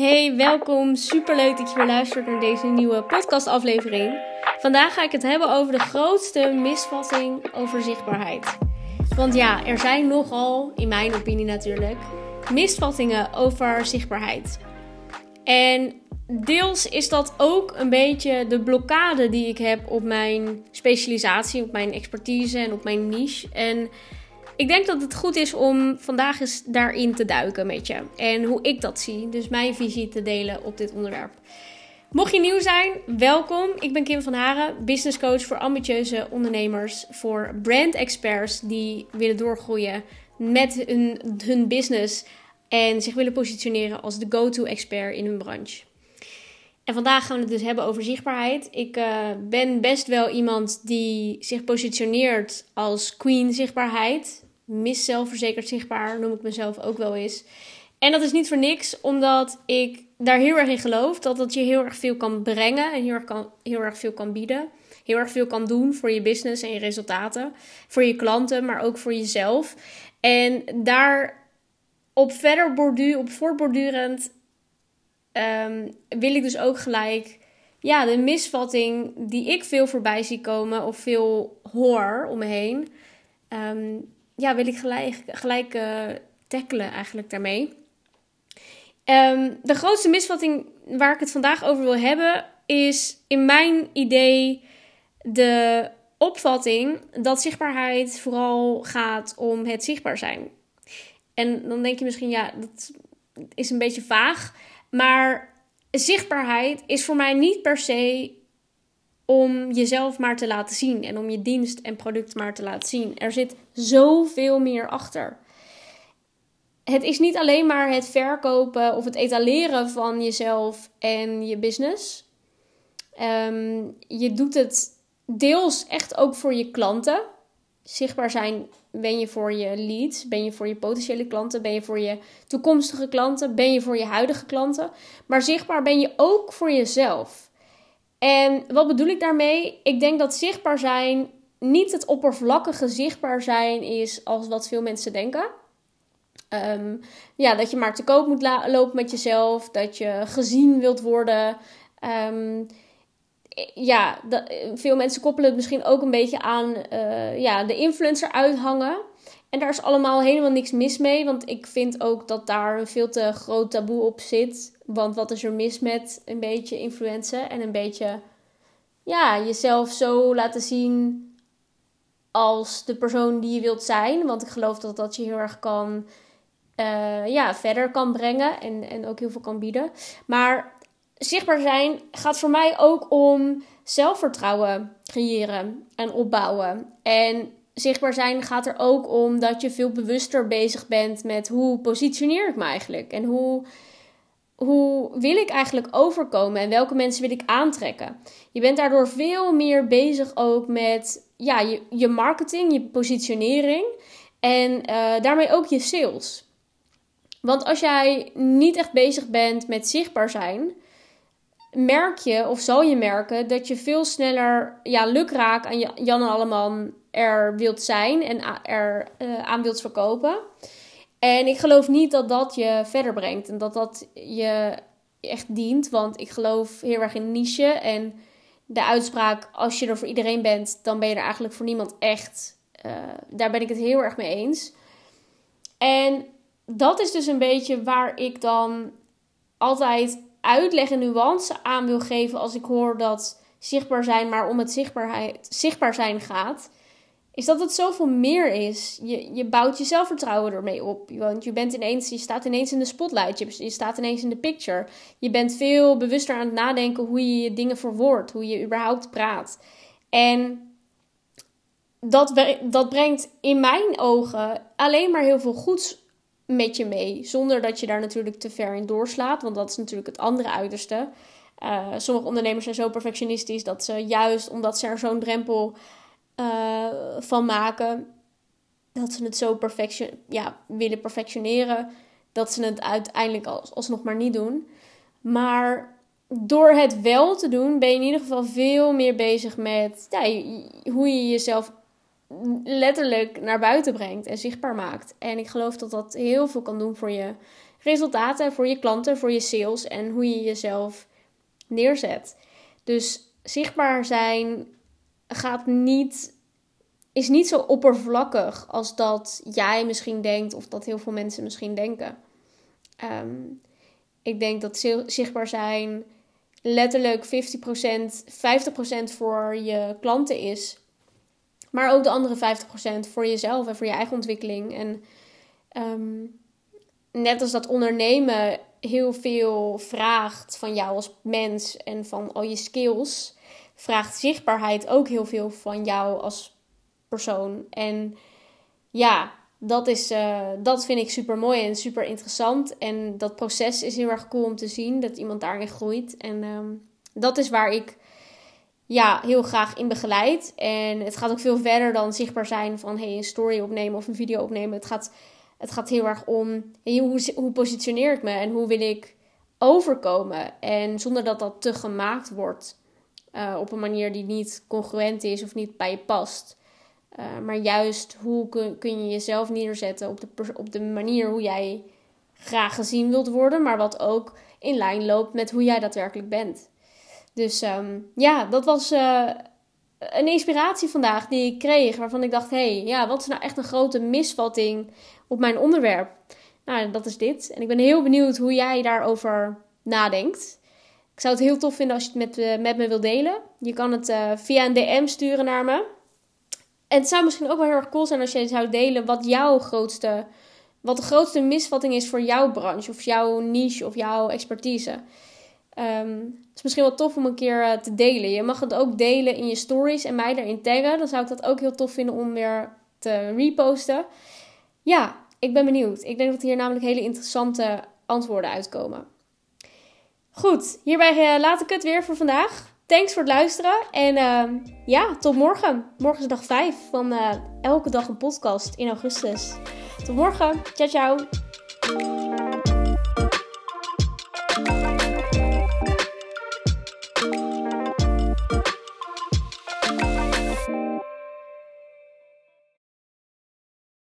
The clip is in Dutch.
Hey, welkom. Superleuk dat je weer luistert naar deze nieuwe podcastaflevering. Vandaag ga ik het hebben over de grootste misvatting over zichtbaarheid. Want ja, er zijn nogal, in mijn opinie natuurlijk, misvattingen over zichtbaarheid. En deels is dat ook een beetje de blokkade die ik heb op mijn specialisatie, op mijn expertise en op mijn niche. En ik denk dat het goed is om vandaag eens daarin te duiken met je. En hoe ik dat zie. Dus mijn visie te delen op dit onderwerp. Mocht je nieuw zijn, welkom. Ik ben Kim van Haren, business coach voor ambitieuze ondernemers. Voor brand experts die willen doorgroeien met hun, hun business. En zich willen positioneren als de go-to expert in hun branche. En vandaag gaan we het dus hebben over zichtbaarheid. Ik uh, ben best wel iemand die zich positioneert als queen zichtbaarheid mis zelfverzekerd zichtbaar, noem ik mezelf ook wel eens. En dat is niet voor niks, omdat ik daar heel erg in geloof dat dat je heel erg veel kan brengen en heel erg, kan, heel erg veel kan bieden. Heel erg veel kan doen voor je business en je resultaten. Voor je klanten, maar ook voor jezelf. En daar op verder borduur, op voortbordurend, um, wil ik dus ook gelijk ja, de misvatting die ik veel voorbij zie komen of veel hoor om me heen. Um, ja, wil ik gelijk, gelijk uh, tackelen eigenlijk daarmee. Um, de grootste misvatting waar ik het vandaag over wil hebben is in mijn idee de opvatting dat zichtbaarheid vooral gaat om het zichtbaar zijn. En dan denk je misschien, ja, dat is een beetje vaag. Maar zichtbaarheid is voor mij niet per se om jezelf maar te laten zien en om je dienst en product maar te laten zien. Er zit zoveel meer achter. Het is niet alleen maar het verkopen of het etaleren van jezelf en je business. Ehm, je doet het deels echt ook voor je klanten. Zichtbaar zijn ben je voor je leads, ben je voor je potentiële klanten, ben je voor je toekomstige klanten, ben je voor je huidige klanten. Maar zichtbaar ben je ook voor jezelf. En wat bedoel ik daarmee? Ik denk dat zichtbaar zijn niet het oppervlakkige zichtbaar zijn is als wat veel mensen denken. Ehm, ja, dat je maar te koop moet lopen met jezelf, dat je gezien wilt worden. Um, ja, veel mensen koppelen het misschien ook een beetje aan uh, ja, de influencer uithangen. En daar is allemaal helemaal niks mis mee, want ik vind ook dat daar een veel te groot taboe op zit. Want wat is er mis met een beetje influencen en een beetje ja, jezelf zo laten zien als de persoon die je wilt zijn. Want ik geloof dat dat je heel erg kan uh, ja, verder kan brengen en, en ook heel veel kan bieden. Maar zichtbaar zijn gaat voor mij ook om zelfvertrouwen creëren en opbouwen. En zichtbaar zijn gaat er ook om dat je veel bewuster bezig bent met hoe positioneer ik me eigenlijk en hoe hoe wil ik eigenlijk overkomen en welke mensen wil ik aantrekken? Je bent daardoor veel meer bezig ook met ja, je, je marketing, je positionering en uh, daarmee ook je sales. Want als jij niet echt bezig bent met zichtbaar zijn, merk je of zal je merken dat je veel sneller ja, lukraak aan Jan en Alleman er wilt zijn en er uh, aan wilt verkopen. En ik geloof niet dat dat je verder brengt en dat dat je echt dient. Want ik geloof heel erg in niche. En de uitspraak: als je er voor iedereen bent, dan ben je er eigenlijk voor niemand echt. Uh, daar ben ik het heel erg mee eens. En dat is dus een beetje waar ik dan altijd uitleg en nuance aan wil geven als ik hoor dat zichtbaar zijn maar om het zichtbaarheid, zichtbaar zijn gaat is dat het zoveel meer is. Je, je bouwt je zelfvertrouwen ermee op. Want je, bent ineens, je staat ineens in de spotlight. Je, je staat ineens in de picture. Je bent veel bewuster aan het nadenken hoe je je dingen verwoordt. Hoe je überhaupt praat. En dat, dat brengt in mijn ogen alleen maar heel veel goeds met je mee. Zonder dat je daar natuurlijk te ver in doorslaat. Want dat is natuurlijk het andere uiterste. Uh, sommige ondernemers zijn zo perfectionistisch dat ze juist omdat ze er zo'n drempel uh, van maken. Dat ze het zo perfection, ja, willen perfectioneren. Dat ze het uiteindelijk als, alsnog maar niet doen. Maar door het wel te doen, ben je in ieder geval veel meer bezig met ja, hoe je jezelf letterlijk naar buiten brengt en zichtbaar maakt. En ik geloof dat dat heel veel kan doen voor je resultaten, voor je klanten, voor je sales en hoe je jezelf neerzet. Dus zichtbaar zijn gaat niet, is niet zo oppervlakkig als dat jij misschien denkt of dat heel veel mensen misschien denken. Ehm, ik denk dat zichtbaar zijn letterlijk 50%, 50% voor je klanten is. Maar ook de andere 50% voor jezelf en voor je eigen ontwikkeling. En ehm, net als dat ondernemen heel veel vraagt van jou als mens en van al je skills, vraagt zichtbaarheid ook heel veel van jou als persoon. En ja, dat, is, uh, dat vind ik super mooi en super interessant. En dat proces is heel erg cool om te zien dat iemand daarin groeit. En ehm, dat is waar ik ja, heel graag in begeleid. En het gaat ook veel verder dan zichtbaar zijn van hey, een story opnemen of een video opnemen. Het gaat, het gaat heel erg om hoe, hoe positioneer ik me en hoe wil ik overkomen. En zonder dat dat te gemaakt wordt uh, op een manier die niet congruent is of niet bij je past. Uh, maar juist hoe kun, kun, je jezelf neerzetten op de, op de manier hoe jij graag gezien wilt worden, maar wat ook in lijn loopt met hoe jij daadwerkelijk bent. Dus um, ja, dat was uh, een inspiratie vandaag die ik kreeg, waarvan ik dacht: hé, hey, ja, wat is nou echt een grote misvatting op mijn onderwerp? Nou, dat is dit. En ik ben heel benieuwd hoe jij daarover nadenkt. Ik zou het heel tof vinden als je het met, uh, met me wilt delen. Je kan het uh, via een DM sturen naar me. En het zou misschien ook wel heel erg cool zijn als je zou delen wat jouw grootste, wat de grootste misvatting is voor jouw branche of jouw niche of jouw expertise. Um, het is misschien wel tof om een keer uh, te delen. Je mag het ook delen in je stories en mij erin taggen. Dan zou ik dat ook heel tof vinden om weer te reposten. Ja, ik ben benieuwd. Ik denk dat hier namelijk hele interessante antwoorden uitkomen. Goed, hierbij uh, laat ik het weer voor vandaag. Thanks voor het luisteren. En uh, ja, tot morgen. Morgen is dag 5 van uh, Elke Dag een Podcast in augustus. Tot morgen. Ciao, ciao.